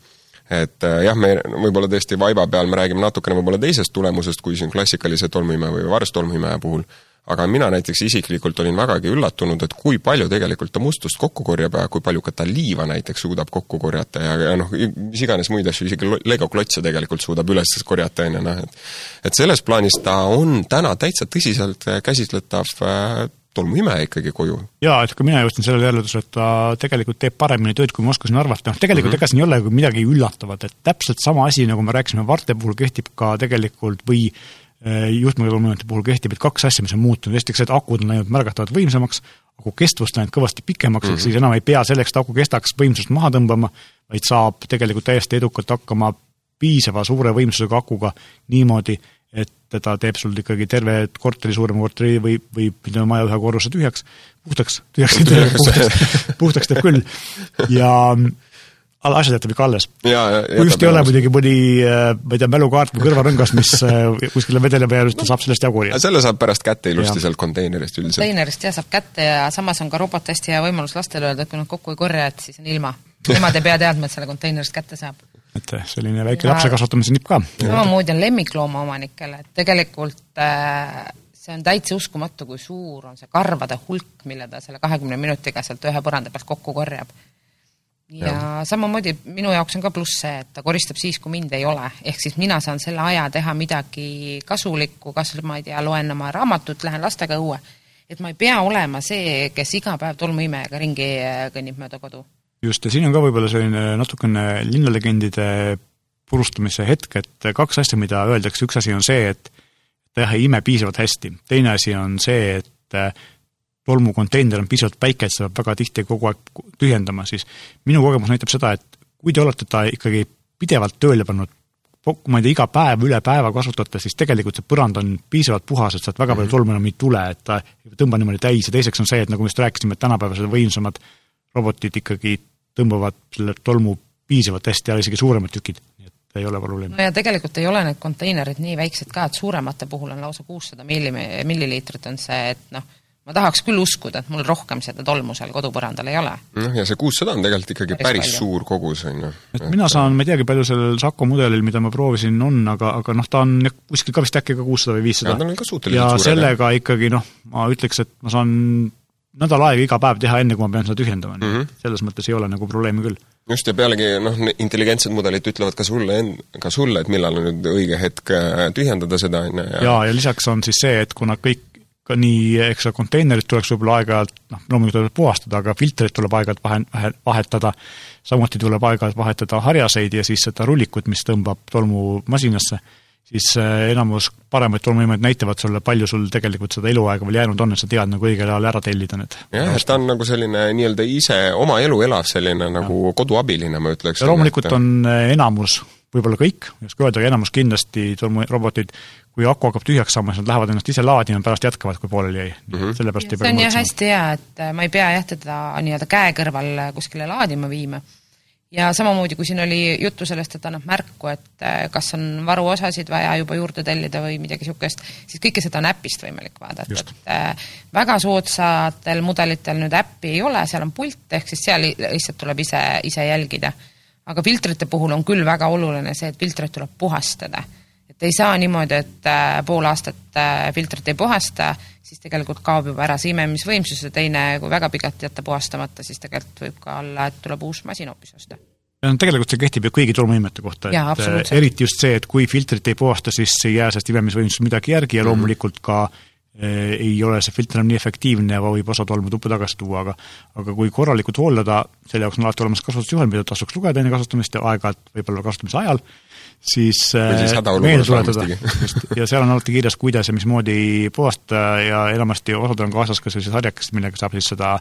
et äh, jah, me võib-olla tõesti vaiba peal me räägime natukene võib-olla teisest tulemusest, kui siin klassikalise tolmuimeja või varstolmuimeja puhul, aga mina näiteks isiklikult olin vägagi üllatunud, et kui palju tegelikult ta mustust kokku korjab ja kui palju ka ta liiva näiteks suudab kokku korjata ja, ja noh, mis iganes muid asju, isegi legoklotse tegelikult suudab üles korjata, on ju, noh et et selles plaanis ta on täna täitsa tõsiselt käsitletav äh, tolmuimeja ikkagi koju. jaa, et ka mina jõudsin sellele järeldusele, et ta tegelikult teeb paremini tööd, kui ma oskasin arvata, noh tegelikult mm -hmm. ega siin ei ole midagi üllatavat, et täpselt sama asi, nagu me rääkisime Varte puhul, kehtib ka tegelikult või Äh, juhtmetalumõõnate puhul kehtib, et kaks asja, mis on muutunud, esiteks et akud on läinud märgatavalt võimsamaks, aku kestvust läinud kõvasti pikemaks mm, -hmm. ehk mhm. siis enam ei pea selleks, et aku kestaks, võimsust maha tõmbama, vaid saab tegelikult täiesti edukalt hakkama piisava suure võimsusega akuga niimoodi, et ta teeb sul ikkagi terve korteri, suurema korteri või, või ütleme, maja ühe korruse tühjaks, puhtaks, tühjaks, puhtaks, puhtaks teeb küll. ja asjad jätab ikka alles. kui just ei ole muidugi mõni, äh, ma ei tea, mälukaart või kõrvarõngas, mis äh, kuskile vedeleb ja just ta saab sellest jagu. selle saab pärast kätte ilusti sealt konteinerist üldiselt. konteinerist jah, saab kätte ja samas on ka robot hästi hea võimalus lastele öelda, et kui nad kokku ei korja, et siis on ilma. Nemad ei pea teadma, et selle konteinerist kätte saab. et selline väike ja... lapse kasvatamise nipp ka. samamoodi on lemmikloomaomanikele, et tegelikult äh, see on täitsa uskumatu, kui suur on see karvade hulk, mille ta selle kahekümne minutiga sealt ühe põranda pealt kokku korjab ja, ja samamoodi minu jaoks on ka pluss see, et ta koristab siis, kui mind ei ole, ehk siis mina saan selle aja teha midagi kasulikku, kas ma ei tea, loen oma raamatut, lähen lastega õue. et ma ei pea olema see, kes iga päev tolmuimejaga ringi äh, kõnnib mööda kodu. just, ja siin on ka võib-olla selline natukene linnalegendide purustamise hetk, et kaks asja, mida öeldakse, üks asi on see, et ta jah, ei ime piisavalt hästi, teine asi on see, et tolmukonteiner on piisavalt väike, et seda peab väga tihti kogu aeg tühjendama, siis minu kogemus näitab seda, et kui te olete ta ikkagi pidevalt tööle pannud, ma ei tea, iga päev üle päeva kasutate, siis tegelikult see põrand on piisavalt puhas, et sealt väga palju mhm. tolmu enam ei tule, et ta ei tõmba niimoodi täis ja teiseks on see, et nagu me just rääkisime, et tänapäevased võimsamad robotid ikkagi tõmbavad selle tolmu piisavalt hästi ära, isegi suuremad tükid, nii et ei ole probleemi. no ja tegelikult ei ole need konteinerid nii väiksed ka, et suuremate puhul on lausa kuussada milli-, milliliitrit on see, et noh, ma tahaks küll uskuda, et mul rohkem seda tolmu seal kodupõrandal ei ole. noh, ja see kuussada on tegelikult ikkagi päris, päris suur kogus, on ju. et mina saan, ma ei teagi, palju sellel Saco mudelil, mida ma proovisin, on, aga, aga noh, ta on kuskil ka vist äkki ka kuussada või viissada. ja sellega ikkagi noh, ma ütleks, et ma saan nädal aega iga päev teha, enne kui ma pean seda tühjendama mm, -hmm. selles mõttes ei ole nagu probleemi küll. just, ja pealegi noh, intelligentsed mudelid ütlevad ka sulle en-, ka sulle, et millal on nüüd õige hetk äh, tühjendada seda, on ju, ja jaa, ja lisaks on siis see, et kuna kõik ka nii, eks ole, konteinerid tuleks võib-olla aeg-ajalt, noh, loomulikult tuleb puhastada, aga filtreid tuleb aeg-ajalt vahe, vahe, vahetada, samuti tuleb aeg-ajalt vahetada harjaseid ja siis seda rullikut, mis tõmbab tolmu masinasse, siis äh, enamus paremaid tolmuimeid näitavad sulle, palju sul tegelikult seda eluaega veel jäänud on, et sa tead nagu õigel ajal ära tellida need. jah, et ta on nagu selline nii-öelda ise oma elu elav selline nagu ja. koduabiline, ma ütleks. loomulikult et... on äh, enamus võib-olla kõik, ei oska öelda, aga enamus kindlasti tolmurobotid, kui aku hakkab tühjaks saama, siis nad lähevad ennast ise laadima, pärast jätkavad, kui pooleli jäi mm. -hmm. sellepärast ei pea see on jah hästi hea, et äh, ma ei pea jah teda nii-öelda käe kõrval äh, kuskile laadima viima. ja samamoodi, kui siin oli juttu sellest, et annab märku, et äh, kas on varuosasid vaja juba juurde tellida või midagi niisugust, siis kõike seda on äpist võimalik vaadata, et väga soodsatel mudelitel nüüd äppi ei ole, seal on pult, ehk siis seal lihtsalt tuleb ise, ise jälgida aga filtrite puhul on küll väga oluline see, et filtreid tuleb puhastada. et ei saa niimoodi, et äh, pool aastat äh, filtrit ei puhasta, siis tegelikult kaob juba ära see imemisvõimsus ja teine, kui väga pikalt jätta puhastamata, siis tegelikult võib ka olla, et tuleb uus masin hoopis osta no tegelikult see kehtib ju kõigi tolmuimete kohta, et äh, eriti just see, et kui filtrit ei puhasta, siis ei jää sellest imemisvõimsusest midagi järgi ja mhm. loomulikult ka ei ole see filter enam nii efektiivne võib osa tolmu tuppa tagasi tuua, aga aga kui korralikult hooldada, selle jaoks on alati olemas kasutusjuhend, mida tasuks lugeda enne kasutamist ja aeg-ajalt võib-olla kasutamise ajal, siis, siis eh, meelde tuletada, just, ja seal on alati kirjas, kuidas ja mismoodi puhastada ja enamasti osadel on kaasas ka sellised harjakesed, millega saab siis seda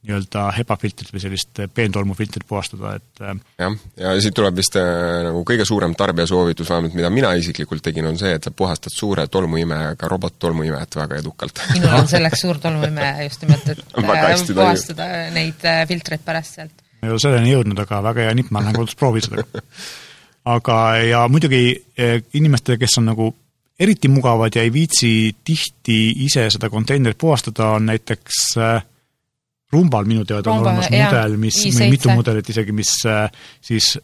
nii-öelda HEPA-filtrit või sellist peentolmufiltrit puhastada, et äh, jah, ja siit tuleb vist äh, nagu kõige suurem tarbijasoovitus, vähemalt mida mina isiklikult tegin, on see, et sa puhastad suure tolmuimejega robot-tolmuimejat väga edukalt. minul on selleks suur tolmuimeja just nimelt, et äh, puhastada neid filtreid pärast sealt. ma ei ole selleni jõudnud, aga väga hea nipp, ma lähen kodus proovin seda. Aga, ja muidugi inimestele, kes on nagu eriti mugavad ja ei viitsi tihti ise seda konteinerit puhastada, on näiteks äh, Rumbal minu teada Rumba, on olemas jah, mudel, mis, mitu mudelit isegi, mis äh, siis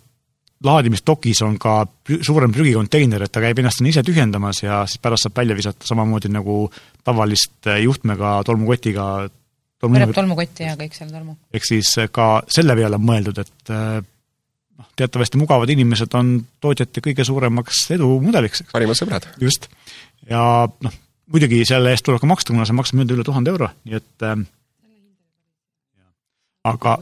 laadimistokis on ka suurem prügikonteiner, et ta käib ennast sinna ise tühjendamas ja siis pärast saab välja visata samamoodi nagu tavalist juhtmega tolmukotiga võrrab tolmukotti ja kõik seal tolmu. ehk siis ka selle peale on mõeldud, et noh, teatavasti mugavad inimesed on tootjate kõige suuremaks edumudeliks, parimad sõbrad. just. ja noh, muidugi selle eest tuleb ka maksta, kuna see maksab nüüd üle tuhande euro, nii et äh, aga,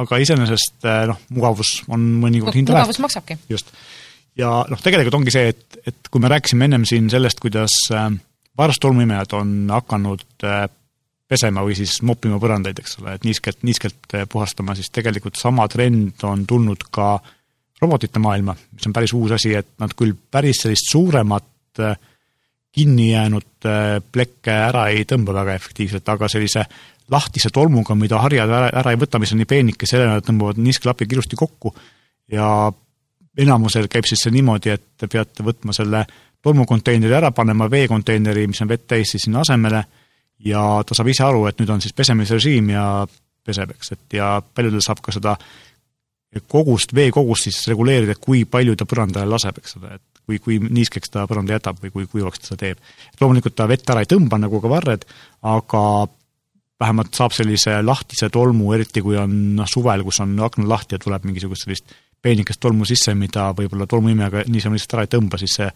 aga iseenesest eh, noh, mugavus on mõnikord hinda väärt. mugavus maksabki. just. ja noh, tegelikult ongi see, et, et kui me rääkisime ennem siin sellest, kuidas äh, varstolmuimejad on hakanud äh, pesema või siis moppima põrandaid, eks ole, et niiskelt, niiskelt puhastama, siis tegelikult sama trend on tulnud ka robotite maailma, mis on päris uus asi, et nad küll päris sellist suuremat kinni jäänud plekke ära ei tõmba väga efektiivselt, aga sellise lahtise tolmuga, mida harjad ära, ära ei võta, mis on nii peenike, selle nad tõmbavad niisklapiga ilusti kokku ja enamusel käib siis see niimoodi, et te peate võtma selle tolmukonteineri ära, panema veekonteineri, mis on vett täis, siis sinna asemele ja ta saab ise aru, et nüüd on siis pesemisrežiim ja peseb, eks, et ja paljudel saab ka seda kogust, veekogust siis reguleerida, kui palju ta põrandale laseb, eks ole, et kui, kui niiskeks ta põranda jätab või kui kuivaks ta seda teeb. loomulikult ta vett ära ei tõmba, nagu ka varred, aga vähemalt saab sellise lahtise tolmu, eriti kui on noh, suvel, kus on aknad lahti ja tuleb mingisugust sellist peenikest tolmu sisse, mida võib-olla tolmuimejaga niisama lihtsalt ära ei tõmba, siis see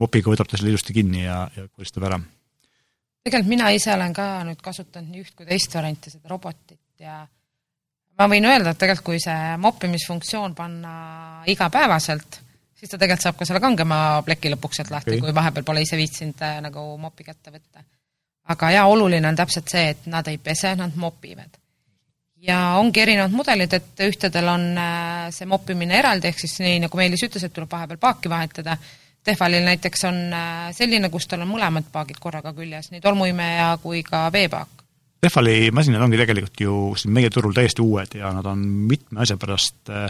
mopiga võtab ta selle ilusti kinni ja, ja koristab ära. Tegelikult mina ise olen ka nüüd kasutanud nii üht kui teist varianti, seda robotit ja ma võin öelda, et tegelikult kui see moppimisfunktsioon panna igapäevaselt, siis ta tegelikult saab ka selle kangema pleki lõpuks sealt lahti okay., kui vahepeal pole ise viitsinud äh, nagu mopi kätte võtta aga jaa, oluline on täpselt see, et nad ei pese, nad mopivad. ja ongi erinevad mudelid, et ühtedel on äh, see moppimine eraldi, ehk siis nii, nagu Meelis ütles, et tuleb vahepeal paaki vahetada, Tehvalil näiteks on äh, selline, kus tal on mõlemad paagid korraga küljes, nii tolmuimeja kui ka veepaak. Tehvali masinad ongi tegelikult ju siin meie turul täiesti uued ja nad on mitme asja pärast äh,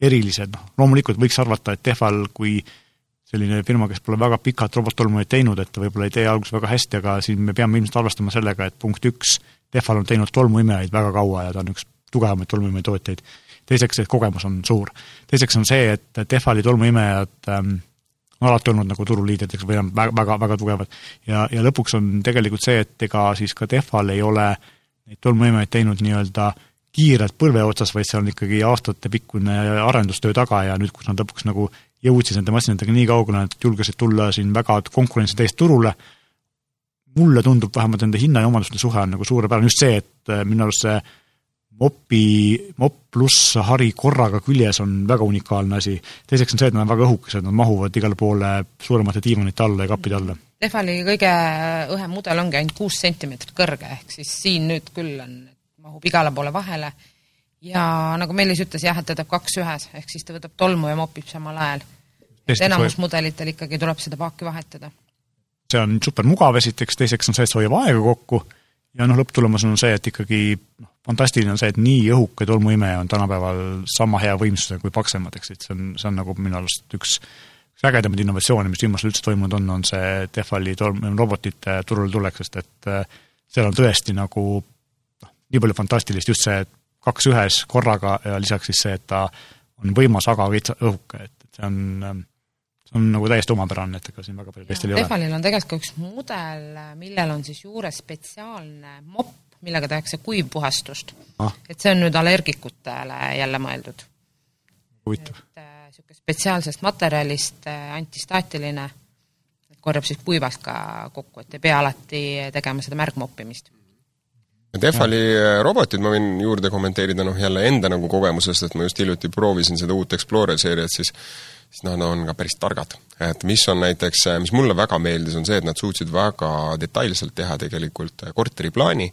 erilised, noh loomulikult võiks arvata, et Tehval kui selline firma, kes pole väga pikalt robottolmujaid teinud, et ta võib-olla ei tee alguses väga hästi, aga siin me peame ilmselt arvestama sellega, et punkt üks, Tehval on teinud tolmuimejaid väga kaua ja ta on üks tugevamaid tolmuimeja tootjaid. teiseks, et kogemus on suur. teiseks on see, et Tehvali tolmuimejad ähm, on alati olnud nagu turuliidriteks või on väga, väga, väga tugevad. ja, ja lõpuks on tegelikult see, et ega siis ka Tehval ei ole neid tolmuimejaid teinud nii-öelda kiirelt põlve otsas, vaid see on ikkagi aastatepikkune arendustöö taga ja nüüd, kus nad lõpuks nagu jõudsid nende masinatega nii kaugele, et julgesid tulla siin väga konkurentsiteist turule, mulle tundub vähemalt nende hinna ja omaduste suhe on nagu suurepärane, just see, et äh, minu arust see mopi, mopp pluss hari korraga küljes on väga unikaalne asi. teiseks on see, et nad on väga õhukesed, nad mahuvad igale poole suuremate diivanite alla ja kappide alla. Tehvali kõige õhem mudel ongi ainult kuus sentimeetrit kõrge, ehk siis siin nüüd küll on, mahub igale poole vahele ja nagu Meelis ütles jah, et ta teeb kaks ühes, ehk siis ta võtab tolmu ja mopib samal ajal. et enamus mudelitel ikkagi tuleb seda paaki vahetada see on super mugav esiteks, teiseks on see, et see hoiab aega kokku ja noh, lõpptulemus on see, et ikkagi noh, fantastiline on see, et nii õhuke tolmuimeja on tänapäeval sama hea võimsusega kui paksemad, eks, et see on, see on nagu minu arust üks üks ägedamaid innovatsioone, mis viimasel üldse toimunud on, on see Tehvali robotite turule tulek, sest et äh, seal on tõesti nagu noh, nii palju fantastilist, just see kaks ühes korraga ja lisaks siis see, et ta on võimas, aga veits õhuke, et, et see on ähm, see on nagu täiesti omapärane, et ega siin väga palju teistel ei ole. Tehvalil on tegelikult ka üks mudel, millel on siis juures spetsiaalne mopp, millega tehakse kuivpuhastust ah.. et see on nüüd allergikutele jälle mõeldud. huvitav. niisugune äh, spetsiaalsest materjalist äh, antistaatiline, korjab siis kuivast ka kokku, et ei pea alati tegema seda märgmoppimist Tehvali äh, robotid ma võin juurde kommenteerida, noh jälle enda nagu kogemusest, et ma just hiljuti proovisin seda uut Explorer seeriat, siis siis noh, nad on ka päris targad. et mis on näiteks, mis mulle väga meeldis, on see, et nad suutsid väga detailselt teha tegelikult korteriplaani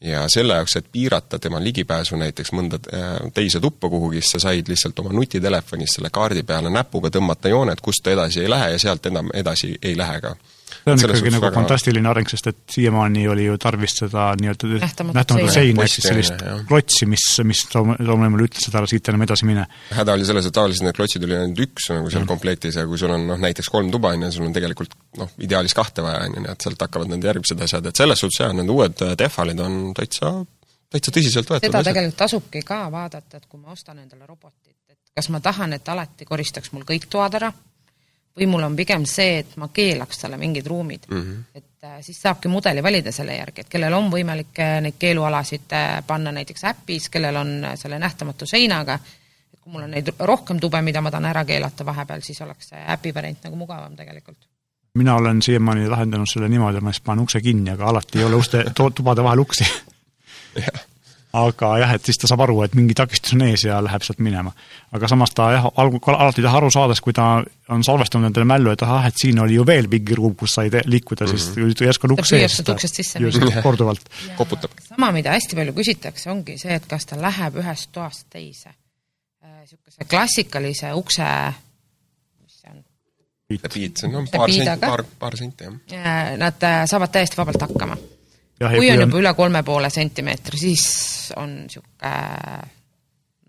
ja selle jaoks, et piirata tema ligipääsu näiteks mõnda äh, teise tuppa kuhugi, siis sa said lihtsalt oma nutitelefonis selle kaardi peale näpuga tõmmata jooned, kust ta edasi ei lähe ja sealt enam edasi ei lähe ka see on ikkagi nagu väga... fantastiline areng, sest et siiamaani oli ju tarvis seda nii-öelda nähtamatut seina, ehk siis sellist klotsi, mis, mis loomulikult ütles, et ära siit enam edasi mine. häda oli selles, et tavaliselt need klotsid oli ainult üks nagu seal mm. komplektis ja kui sul on noh, näiteks kolm tuba, on ju, sul on tegelikult noh, ideaalis kahte vaja, on ju, nii et sealt hakkavad need järgmised asjad, et selles suhtes jah, need uued Tehvalid on täitsa, täitsa tõsiselt võetud seda asjad. tegelikult tasubki ka vaadata, et kui ma ostan endale robotit, et kas ma tahan, et alati koristaks mul kõik toad ära, või mul on pigem see, et ma keelaks talle mingid ruumid mm. -hmm. et äh, siis saabki mudeli valida selle järgi, et kellel on võimalik äh, neid keelualasid äh, panna näiteks äpis, kellel on selle nähtamatu seinaga, et kui mul on neid rohkem tube, mida ma tahan ära keelata vahepeal, siis oleks see äpi variant nagu mugavam tegelikult mina olen siiamaani lahendanud selle niimoodi, et ma siis panen ukse kinni, aga alati ei ole uste, tubade vahel uksi aga jah, et siis ta saab aru, et mingi takistus on ees ja läheb sealt minema. aga samas ta jah, alg-, alati ei taha aru saada, kui ta on salvestanud endale mällu, et ahah, et siin oli ju veel mingi ruum, kus sai liikuda mm, -hmm. siis järsku on uks sees. ta uksest sisse minna. korduvalt. koputab. sama, mida hästi palju küsitakse, ongi see, et kas ta läheb ühest toast teise. Niisuguse äh, klassikalise ukse, mis see on? piit, see on paar senti, paar, paar senti, jah. Nad äh, saavad täiesti vabalt hakkama kui on juba üle kolme poole sentimeetri, siis on niisugune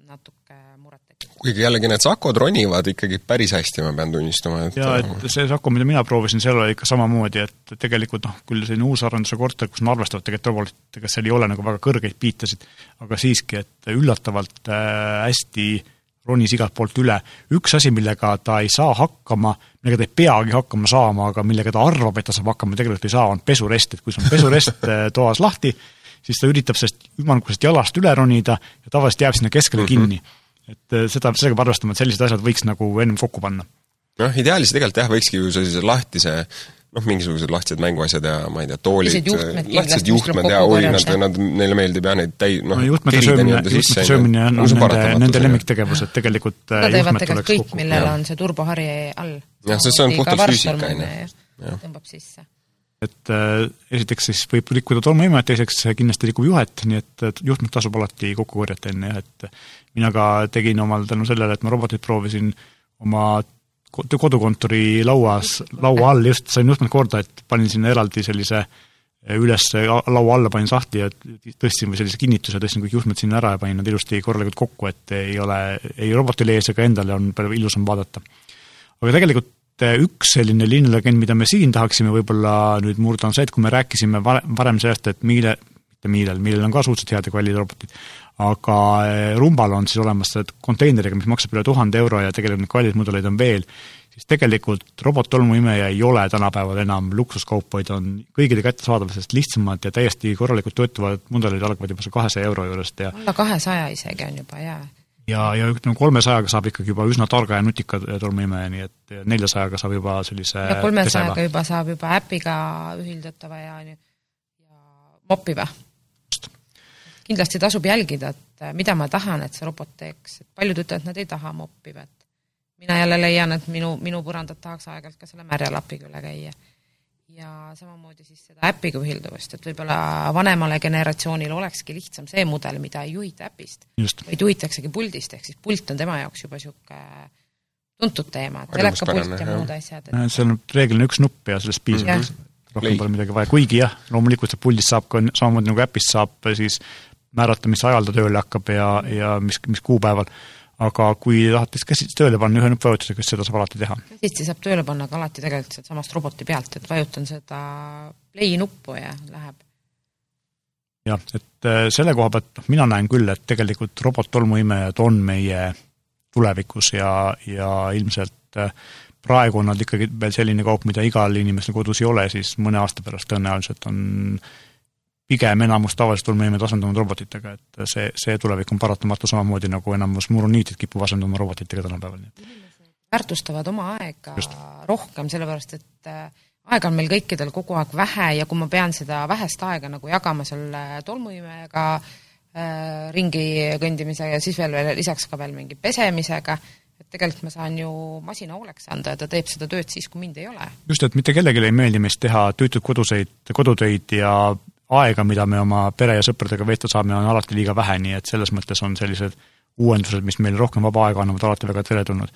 natuke murettekitav. kuigi jällegi need Sakod ronivad ikkagi päris hästi, ma pean tunnistama, et jaa, et see Sako, mida mina proovisin, seal oli ikka samamoodi, et tegelikult noh, küll selline uusarenduse korter, kus on arvestavad tegelikult robotitega, seal ei ole nagu väga kõrgeid piitasid, aga siiski, et üllatavalt äh, hästi äh, ronis igalt poolt üle. üks asi, millega ta ei saa hakkama, millega ta ei peagi hakkama saama, aga millega ta arvab, et ta saab hakkama, tegelikult ei saa, on pesurest, et kui sul on pesurest äh, toas lahti, siis ta üritab sellest ümmargusest jalast üle ronida ja tavaliselt jääb sinna keskele -hmm. kinni. et äh, seda, sellega peab arvestama, et sellised asjad võiks nagu ennem kokku panna. noh, ideaalis tegelikult jah, võikski ju sellise lahtise noh, mingisugused lahtised mänguasjad ja ma ei tea, toolid, lahtised juhtmed ja oi, nad, nad, neile meeldib jah neid täi-, noh, juhtmete söömine, juhtmete söömine on nende, nende lemmiktegevus, et tegelikult Nad äh, teevad tegelikult kõik, millel on see turbohari all. jah, see, see on puhtalt füüsika, on ju. tõmbab sisse. et äh, esiteks siis võib rikkuda tolmuimet, teiseks kindlasti rikub juhet, nii et juhtmed tasub alati kokku korjata enne jah, et mina ka tegin omal tänu sellele, et ma robotit proovisin oma kodukontori lauas, laua all just, sain just korda, et panin sinna eraldi sellise eh, üles laua alla panin sahtli ja tõstsin või sellise kinnituse, tõstsin kõik juhtmed sinna ära ja panin nad ilusti korralikult kokku, et ei ole ei robotil ees ega endal on palju ilusam vaadata. aga tegelikult eh, üks selline linnalegend, mida me siin tahaksime võib-olla nüüd murda, on see, et kui me rääkisime varem sellest, et Miile, mitte Miilel, Miilel on ka suhteliselt head ja kallid robotid, aga eh, Rumbal on siis olemas konteineriga, mis maksab üle tuhande euro ja tegelikult neid kalleid mudeleid on veel, siis tegelikult robottolmuimeja ei ole tänapäeval enam luksuskaup, vaid on kõigile kättesaadav, sest lihtsamad ja täiesti korralikult töötavad mudelid algavad juba see kahesaja euro juurest ja alla kahesaja isegi on juba, jaa. ja, ja ütleme, kolmesajaga saab ikkagi juba üsna targa ja nutika tolmuimeja, nii et neljasajaga saab juba sellise ja kolmesajaga juba saab juba äpiga ühildatava ja, ja moppiva. Kindlasti tasub jälgida, et mida ma tahan, et see robot teeks, et paljud ütlevad, et nad ei taha moppivat. mina jälle leian, et minu, minu põrandat tahaks aeg-ajalt ka selle märja lapiga üle käia ja samamoodi siis seda äpiga ühilduvust, et võib-olla vanemale generatsioonile olekski lihtsam see mudel, mida ei juhita äpist, vaid juhitaksegi puldist, ehk siis pult on tema jaoks juba niisugune tuntud teema, et telekapult ja muud asjad et.... seal on reeglina üks nupp ja sellest piisab mm. -hmm. rohkem pole midagi vaja, kuigi jah, loomulikult see puldist saab ka samamoodi nagu äpist saab siis määrata, mis ajal ta tööle hakkab ja, ja mis, mis kuupäeval aga kui tahate käsitsi tööle panna ühe nuppvajutusega, siis seda saab alati teha. käsitsi saab tööle panna ka alati tegelikult sealtsamast roboti pealt, et vajutan seda play nuppu ja läheb. jah, et äh, selle koha pealt noh, mina näen küll, et tegelikult robot-tolmuimejad on meie tulevikus ja, ja ilmselt äh, praegu on nad ikkagi veel selline kaup, mida igal inimesel kodus ei ole, siis mõne aasta pärast tõenäoliselt on pigem enamus tavaliselt ulmevõimed asendunud robotitega, et see, see tulevik on paratamatu samamoodi, nagu enamus muruniitid kipub asenduma robotitega tänapäeval. väärtustavad oma aega Just. rohkem, sellepärast et äh, aega on meil kõikidel kogu aeg vähe ja kui ma pean seda vähest aega nagu jagama selle tolmuimejaga äh, ringi kõndimisega ja siis veel, veel lisaks ka veel mingi pesemisega, et tegelikult ma saan ju masina hooleks anda ja ta teeb seda tööd siis, kui mind ei ole. just, et mitte kellelegi ei meeldi meist teha tüütud koduseid, kodutöid ja aega, mida me oma pere ja sõpradega veeta saame, on alati liiga vähe, nii et selles mõttes on sellised uuendused, mis meile rohkem vaba aega annavad, alati väga teretulnud.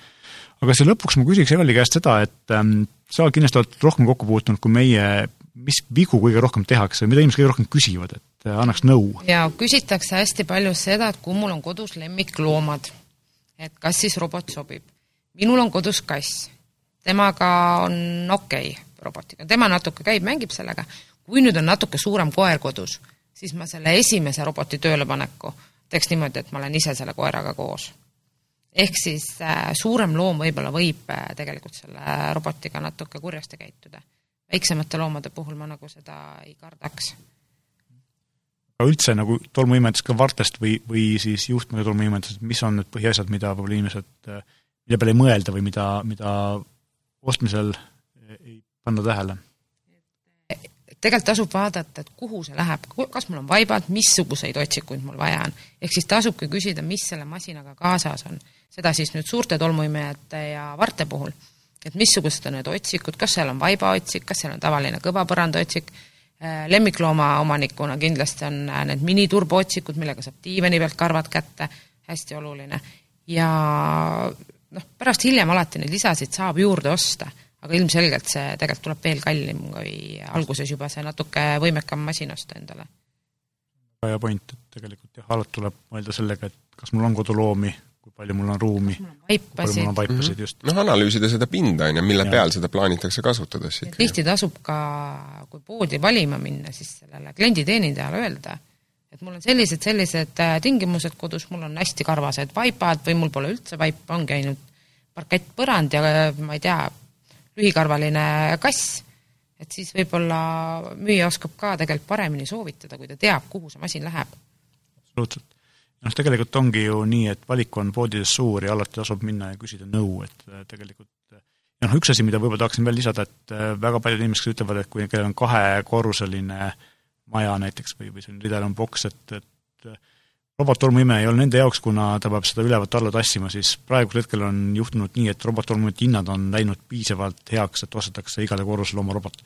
aga siis lõpuks ma küsiks Eveli käest seda, et ähm, sa kindlasti oled rohkem kokku puutunud kui meie, mis vigu kõige rohkem tehakse, mida inimesed kõige rohkem küsivad, et äh, annaks nõu? jaa, küsitakse hästi palju seda, et kui mul on kodus lemmikloomad, et kas siis robot sobib. minul on kodus kass, temaga on okei okay, robotiga, tema natuke käib, mängib sellega, kui nüüd on natuke suurem koer kodus, siis ma selle esimese roboti töölepaneku teeks niimoodi, et ma olen ise selle koeraga koos. ehk siis äh, suurem loom võib-olla võib äh, tegelikult selle robotiga natuke kurjasti käituda. väiksemate loomade puhul ma nagu seda ei kardaks. aga üldse nagu tolmuimetus ka vartest või, või siis juhtmega tolmuimetus, mis on need põhiasjad, mida võib-olla inimesed, äh, mille peale ei mõelda või mida, mida ostmisel ei panna tähele? Tegelikult tasub vaadata, et kuhu see läheb, kas mul on vaibad, missuguseid otsikuid mul vaja on. ehk siis tasubki küsida, mis selle masinaga kaasas on. seda siis nüüd suurte tolmuimejate ja varte puhul. et missugused on need otsikud, kas seal on vaibaotsik, kas seal on tavaline kõvapõrandaotsik, äh, lemmiklooma omanikuna kindlasti on äh, need miniturboootsikud, millega saab diivani pealt karvad kätte, hästi oluline. ja noh, pärast hiljem alati neid lisasid saab juurde osta aga ilmselgelt see tegelikult tuleb veel kallim, kui alguses juba see natuke võimekam masin osta endale. väga hea point, et tegelikult jah, alati tuleb mõelda sellega, et kas mul on koduloomi, kui palju mul on ruumi, kui palju mul on vaipasid, just. noh, analüüsida seda pinda, on ju, mille ja. peal seda plaanitakse kasutada siis. tihti tasub ka, kui poodi valima minna, siis sellele klienditeenindajale öelda, et mul on sellised, sellised äh, tingimused kodus, mul on hästi karvased vaipad või mul pole üldse vaipa, ongi ainult parkettpõrand ja ma ei tea, lühikarvaline kass, et siis võib-olla müüja oskab ka tegelikult paremini soovitada, kui ta teab, kuhu see masin läheb. absoluutselt. noh, tegelikult ongi ju nii, et valik on poodides suur ja alati tasub minna ja küsida nõu, et äh, tegelikult ja noh, üks asi, mida võib-olla tahaksin veel lisada, et äh, väga paljud inimesed ütlevad, et kui kellel on kahekorruseline maja näiteks või, või selline rideline boks, et, et robottolmuimeja ei ole nende jaoks, kuna ta peab seda ülevalt alla tassima, siis praegusel hetkel on juhtunud nii, et robottolmuimejate hinnad on läinud piisavalt heaks, et ostetakse igale korrusele oma robot.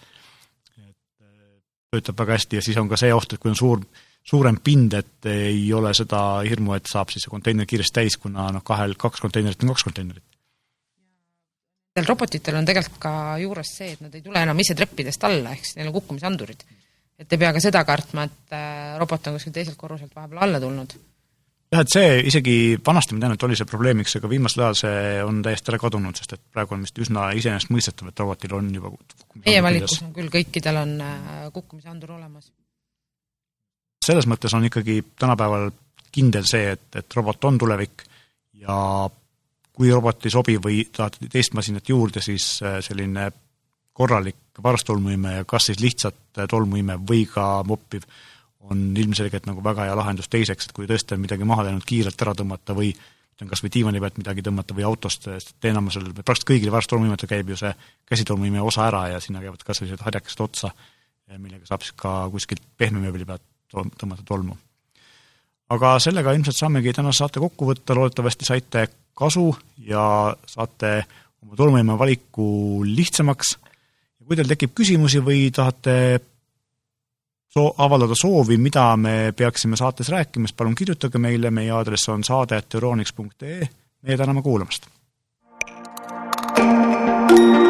et äh, töötab väga hästi ja siis on ka see oht, et kui on suur, suurem pind, et ei ole seda hirmu, et saab siis see konteiner kiiresti täis, kuna noh, kahel, kaks konteinerit on kaks konteinerit. Robotitel on tegelikult ka juures see, et nad ei tule enam ise treppidest alla, ehk siis neil on kukkumisandurid et ei pea ka seda kartma, et äh, robot on kuskilt teiselt korruselt vahepeal alla tulnud. jah, et see isegi vanasti ma tean, et oli see probleemiks, aga viimasel ajal see on täiesti ära kadunud, sest et praegu on vist üsna iseenesestmõistetav, et robotil on juba meie valikus on küll, kõikidel on äh, kukkumisandur olemas. selles mõttes on ikkagi tänapäeval kindel see, et, et robot on tulevik ja kui robot ei sobi või tahate teist masinat juurde, siis äh, selline korralik varstolmuime ja kas siis lihtsalt tolmuime või ka moppiv, on ilmselgelt nagu väga hea lahendus teiseks, et kui tõesti on midagi maha läinud, kiirelt ära tõmmata või ütlen kas või diivani pealt midagi tõmmata või autost, sest enamusel, praktiliselt kõigil varstolmuimetel käib ju see käsitolmuime osa ära ja sinna käivad või sellised harjakesed otsa, millega saab siis ka kuskilt pehme mööbli pealt tõmmata tolmu. aga sellega ilmselt saamegi tänase saate kokku võtta, loodetavasti saite kasu ja saate oma tolmuime valiku lihtsamaks kui teil tekib küsimusi või tahate soo-, avaldada soovi, mida me peaksime saates rääkima, siis palun kirjutage meile, meie aadress on saade.euroniks.ee, meie täname kuulamast! thank you